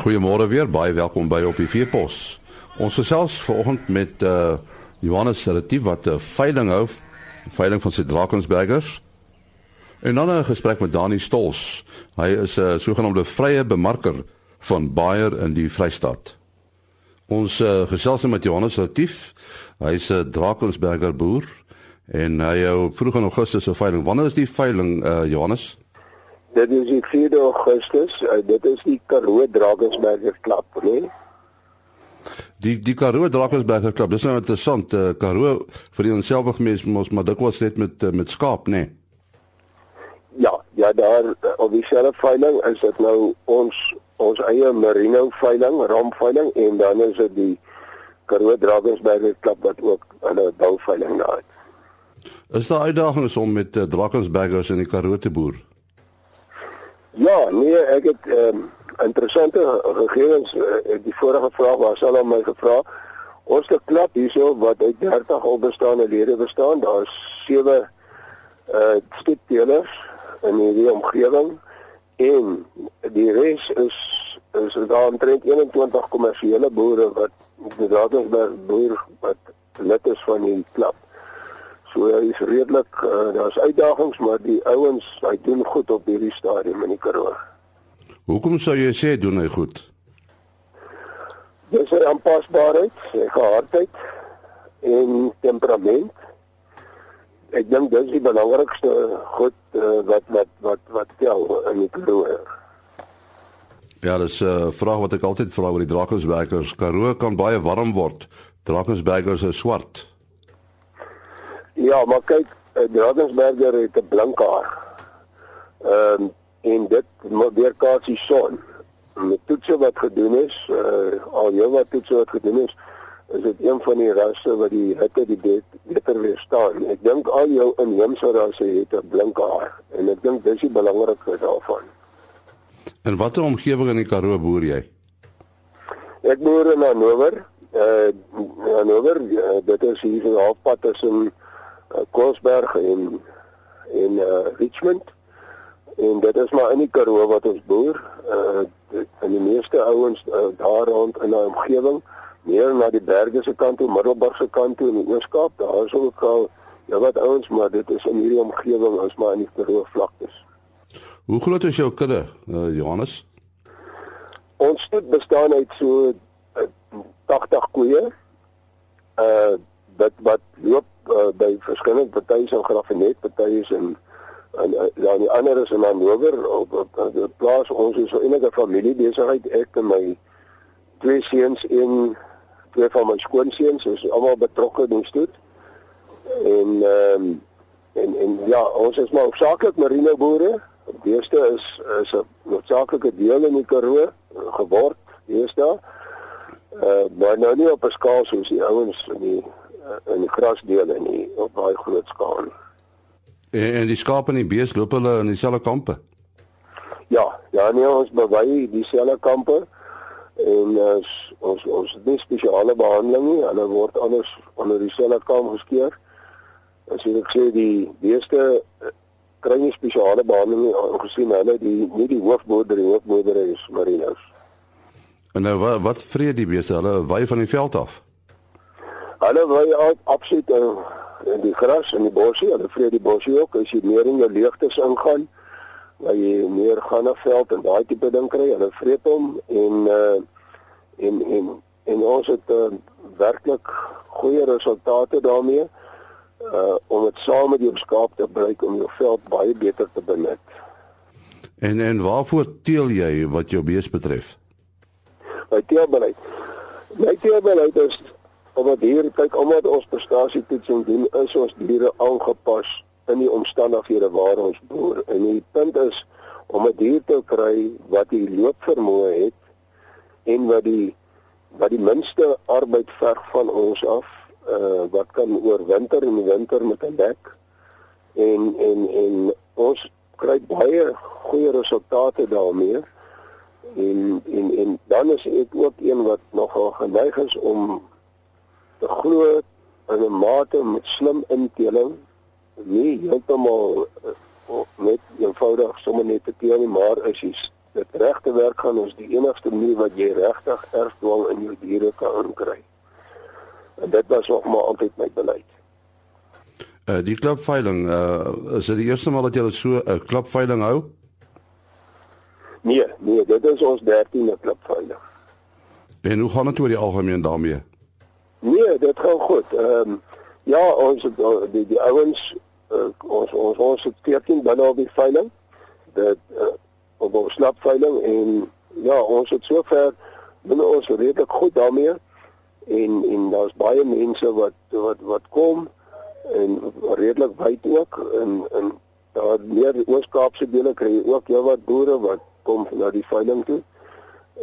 Goeiemôre weer, baie welkom by op die Veepos. Ons gesels vanoggend met uh Johannes Relatief wat 'n uh, veiling hou, veiling van sy Drakensbergers. En dan 'n gesprek met Dani Stols. Hy is 'n uh, sogenaamde vrye bemarker van Bayer in die Vrystaat. Ons uh, gesels met Johannes Relatief. Hy's 'n Drakensberger boer en hy hou vroeg in Augustus 'n veiling. Wanneer is die veiling uh Johannes? Dit is die 4de Augustus. Uh, dit is die Karoo Drakensberger klub, né? Nee? Die die Karoo Drakensberger klub. Dis nou interessant. Uh, Karoo vir die onselfig mens mos maar dikwels net met uh, met skaap, né? Nee? Ja, ja, daar op die selfe veiling is dit nou ons ons eie merino veiling, ram veiling en dan is dit die Karoo Drakensberger klub wat ook hulle bou veiling daar het. Is daar uitdagings om met uh, Drakensbergers in die Karoo te boer? Ja, nee, ek het ehm um, interessante gegevens uh, die vorige vraag was al aan my gevra. Ons het 'n klub hierso wat uit 30 al bestaande lede bestaan. Daar's 7 uh stoetdelers in hierdie omgewing en die res is is daar omtrent 21 kommersiële boere wat die Drakensberg boer wat lid is van die klub. So hy is redelik uh, daar's uitdagings maar die ouens hy doen goed op hierdie stadium in die Karoo. Hoekom sou jy sê doen hy goed? Dis sy aanpasbaarheid, sy gehardheid en temperament. Ek dink dis die belangrikste goed uh, wat wat wat wat tel in die Karoo. Ja, dis 'n uh, vraag wat ek altyd vra oor die Drakensbergers. Karoo kan baie warm word. Drakensbergers is swart. Ja, maar kyk, eh, Drakensberger het 'n blink haar. Ehm um, en dit weer kaats die son. Met toetse wat gedoen is, uh, al jou wat toetse wat gedoen is, is dit een van die rasse wat die hitte die bet, beter weerstaan. Ek dink al jou inheemse rasse het 'n blink haar en ek dink dis die belangrikste daarvan. En watter omgewing in die Karoo boer jy? Ek boer in Hannover. Uh Hannover, uh, dit is hier so halfpad tussen uh, Koelsberg en en uh, Richmond. En dit is maar in die Karoo wat ons boer. Uh in die meeste ouens uh, daar rond in die omgewing meer na die berge se kant toe Middelburg se kant toe in die Ooskaap. Daar is ook al ja wat ouens maar dit is in hierdie omgewing is maar in die Karoo vlaktes. Hoe groot is jou kudde uh, Johannes? Ons stoet bestaan uit so uh, 80 koeie. Uh wat wat loop uh, by verskillende partye so grafenet partye is in en ja die ander is in Hannover op op die plaas. Ons is so enige familie besigheid ek en my twee seuns en twee van my skoonseuns is almal betrokke in stoet. En ehm um, en en ja ons is maar hoofsaaklik marine boere die eerste is is 'n noodsaaklike deel in die Karoo geword eerste uh, maar nou nie op 'n skaal soos die ouens in die in die grasdele nie op baie groot skaal nie En, en die skape en die bees loop hulle in dieselfde kampe? Ja, ja nee, ons bewy dieselfde kampe en uh, ons ons het nie spesiale behandeling nie. Hulle word anders onder dieselfde kamp geskeer. As ek sê die beeste uh, kry nie spesiale behandeling aangesien hulle die nie die hoofmoeder die hoofmoeder is marinos. En nou wat wat vreet die beeste? Hulle wy van die veld af. Hulle wy absoluut uh, in die gras en die bosse, hulle vreet die bosse ook as jy meer in jou leegtes ingaan, waar jy meer gaan na veld en daai tipe ding kry, hulle vreet hom en uh en en en ons het uh, werklik goeie resultate daarmee uh om dit saam met jou skaap te gebruik om jou veld baie beter te benut. En en waarvoor teel jy wat jou bees betref? My teelbeleid. My teelbeleid is omdat hier kyk omdat ons prestasietoetsing doen is ons diere aangepas in die omstandighede waar ons boer. En die punt is om 'n dier te kry wat die loopvermoë het en wat die wat die minste arbeid verg van ons af uh wat kan oorwinter in die winter met 'n dek. En en en ons kry baie goeie resultate daarmee. En en en dan is ek ook een wat nogal geneig is om te glo in 'n mate met slim inteling nie heeltemal uh, net eenvoudig sommer net te teel nie maar as jy dit reg te werk gaan is die enigste manier wat jy regtig erfdwang in jou diere kan inkry. En dit was ook maar altyd my beleid. Uh die klapveiling, uh is dit die eerste maal dat jy so 'n uh, klapveiling hou? Nee, nee, dit is ons 13de klapveiling. En hoe gaan dit oor die algemeen daarmee? Nee, dit gaan goed. Ehm um, ja, ons die die ouens uh, ons ons ons het 14 binne op die veiling. Dit uh, op ons slapveiling en ja, ons het sover binne ons redelik goed daarmee en en daar's baie mense wat wat wat kom en redelik wyd ook in in daar meer Oos-Kaapse dele kry jy ook jou wat boere wat kom na die veiling toe.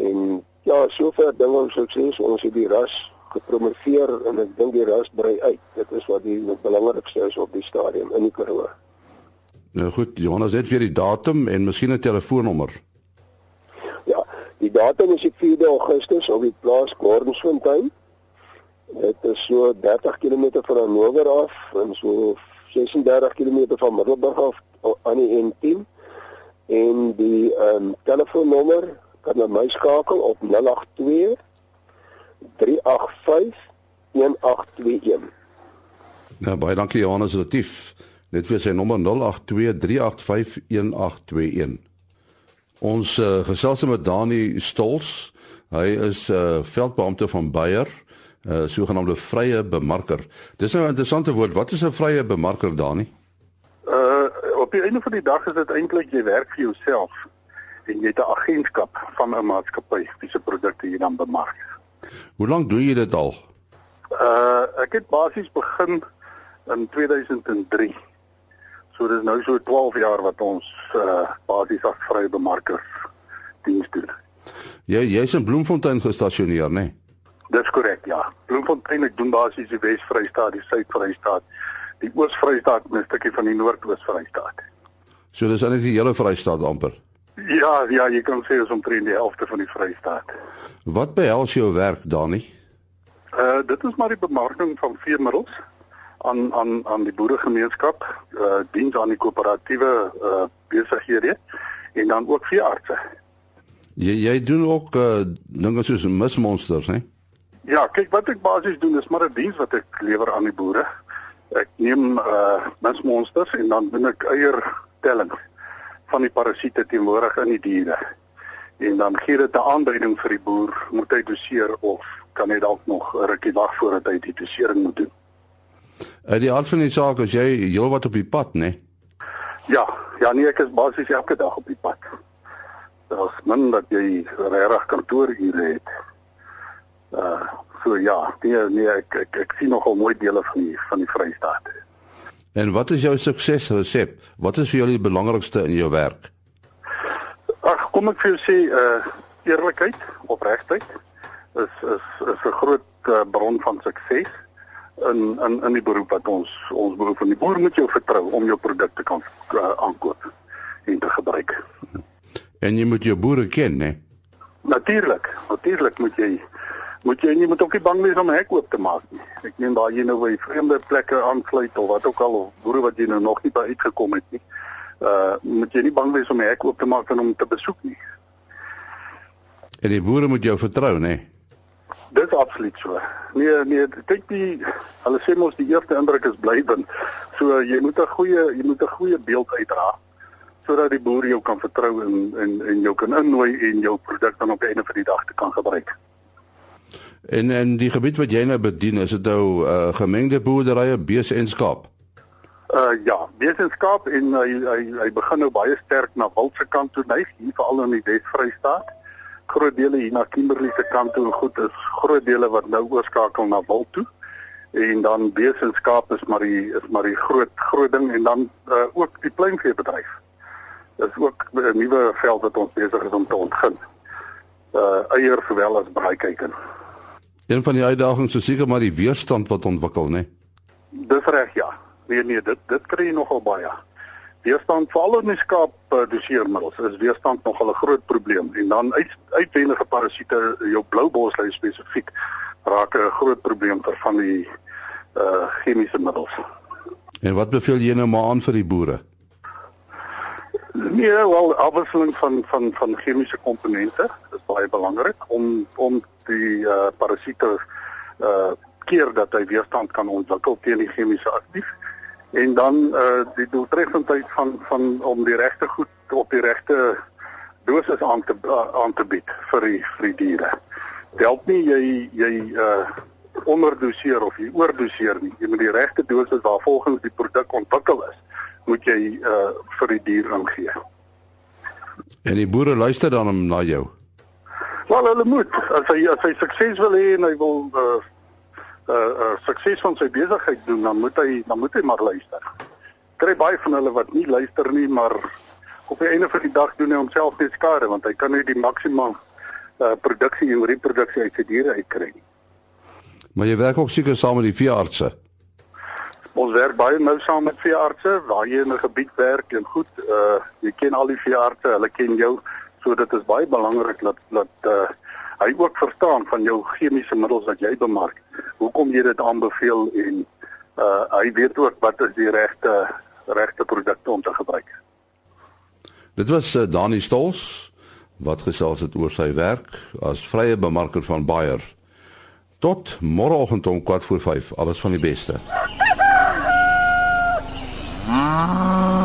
En ja, sover ding ons sukses, ons het die ras gepromoveer en ek dink die ras brei uit. Dit is wat die belangrikste is op die stadium in die Karoo. Nou goed, Johannes het vir die datum en miskien 'n telefoonnommer. Ja, die datum is die 4de Augustus op die plaas Gordonsfontein. Dit is so 30 km van Hannover af en so 36 km van Middelburg af aan die N10 en die ehm um, telefoonnommer kan jy my skakel op 082 385 1821. Ja, baie dankie Johannes Retief. Net vir sy nommer 082 385 1821. Ons uh, gesels met Dani Stols. Hy is 'n uh, veldbeampte van Beyer, 'n uh, sogenaamde vrye bemarker. Dis nou 'n interessante woord. Wat is 'n vrye bemarker, Dani? Uh op die einde van die dag is dit eintlik jy werk vir jouself en jy het 'n agentskap van 'n maatskappy wie se produkte jy dan bemark. Hoe lank doen jy dit al? Uh ek het basies begin in 2003. So dis nou so 12 jaar wat ons uh basies as vrye bemarkers diens doen. Jy jy's in Bloemfontein gestasioneer, né? Nee? Dis korrek, ja. Bloemfontein ek doen basies die Wes-Vrystaat, die Suid-Vrystaat, die Oos-Vrystaat en 'n stukkie van die Noord-Oos-Vrystaat. So dis eintlik die hele Vrystaat amper. Ja, ja, jy kan sê ons omtrent die helfte van die Vrystaat. Wat behels jou werk, Dani? Uh dit is maar die bemarking van veemiddels aan aan aan die boeregemeenskap, uh diens aan die koöperatiewe uh besighede en dan ook veeartse. Jy jy doen ook uh dinge soos mismonsters, hè? Ja, kyk wat ek basies doen is maar 'n diens wat ek lewer aan die boere. Ek neem uh mismonsters en dan doen ek eiertelling van die parasiete teenwoordig in die diere. En dan gee dit 'n aanduiding vir die boer moet hy doseer of kan hy dalk nog 'n rukkie wag voordat hy die dosering moet doen. Uh die aard van die saak is jy heelwat op die pad, né? Ja, ja nee, ek is basies elke dag op die pad. Daar's min dat jy regtig kantoorure het. Uh so ja, nee nee ek ek, ek sien nogal mooi dele van die van die Vrystaat. En wat is jou suksesresep? Wat is vir jou die belangrikste in jou werk? Ag, kom ek vir jou sê uh eerlikheid, opregtheid is is is 'n groot uh, bron van sukses in in in die beroep wat ons ons beroep van die boer moet jou vertrou om jou produkte kan uh, aankoop en te gebruik. En jy moet jou boere ken, né? Natuurlik, natuurlik moet jy moet jy nie moet ook nie bang wees om 'n hek oop te maak nie. Ek meen daar jy nou by vreemde plekke aansluit of wat ook al of boere wat jy nou nog nie by uitgekom het nie. Uh moet jy nie bang wees om 'n hek oop te maak en om te besoek nie. En die boere moet jou vertrou, né? Dit is absoluut so. Nee, nee, kyk die hulle sê mos die eerste indruk is blywend. So jy moet 'n goeie jy moet 'n goeie beeld uitdra sodat die boer jou kan vertrou en en en jou kan innooi en jou produk dan op die einde van die dag te kan gebruik. En en die gebied wat jy nou bedien, is dit nou uh, gemengde boerderye, bees en skaap? Uh ja, bees en skaap en hy hy hy begin nou baie sterk na wildse kant toe neig, hier veral in die Wes-Vrystaat. Groot dele hier na Kimberley se kant toe en goed is groot dele wat nou oorskakel na wild toe. En dan bees en skaap is maar die is maar die groot groot ding en dan uh ook die pluimveebedryf. Dis ook 'n nuwe veld wat ons besig is om te ontgin. Uh eier sowel as braaiteken. Een van die uitdagings is seker maar die weerstand wat ontwikkel, né? Dis reg, ja. Nee nee, dit dit kry jy nogal baie. Weerstand veral in die skaap uh, doseermiddels is weerstand nogal 'n groot probleem en dan uit uitwendige parasiete, jou blou boslui spesifiek raak 'n groot probleem vir van die uh chemiese middels. En wat beveel jy nou maar aan vir die boere? Nee, wel afwisseling van van van chemiese komponente is baie belangrik om om die uh, parasiete uh keer dat hy weerstand kan ontwikkel teen die chemiese aktief en dan uh die doeltreffendheid van van om die regte goed op die regte dosis aan te aan te bied vir die vir die diere. Help nie jy jy uh onderdoseer of jy oordoseer nie. Jy moet die regte dosis waar volgens die produk ontwikkel is, moet jy uh vir die dier ingee. En die boere luister dan na jou. Wel hulle moet as hy as hy sukses wil hê en hy wil uh uh, uh sukses van sy besigheid doen, dan moet hy dan moet hy maar luister. Kry baie van hulle wat nie luister nie, maar op die einde van die dag doen hy homself net skade want hy kan nie die maksimum uh produksie en reproduksie uit sy diere uitkry nie. Maar jy werk ook seker saam met die veeartse. Ons werk baie nou saam met veeartse waar jy in 'n gebied werk en goed, uh jy ken al die veeartse, hulle ken jou, so dit is baie belangrik dat dat uh hy ook verstaan van jou chemiese middels wat jy bemark. Hoekom jy dit aanbeveel en uh hy weet ook wat is die regte regte produkte om te gebruik. Dit was uh, Dani Stols wat gesels het oor sy werk as vrye bemarker van Bayer. Tot môreoggend om 4:45. Alles van die beste. Ah.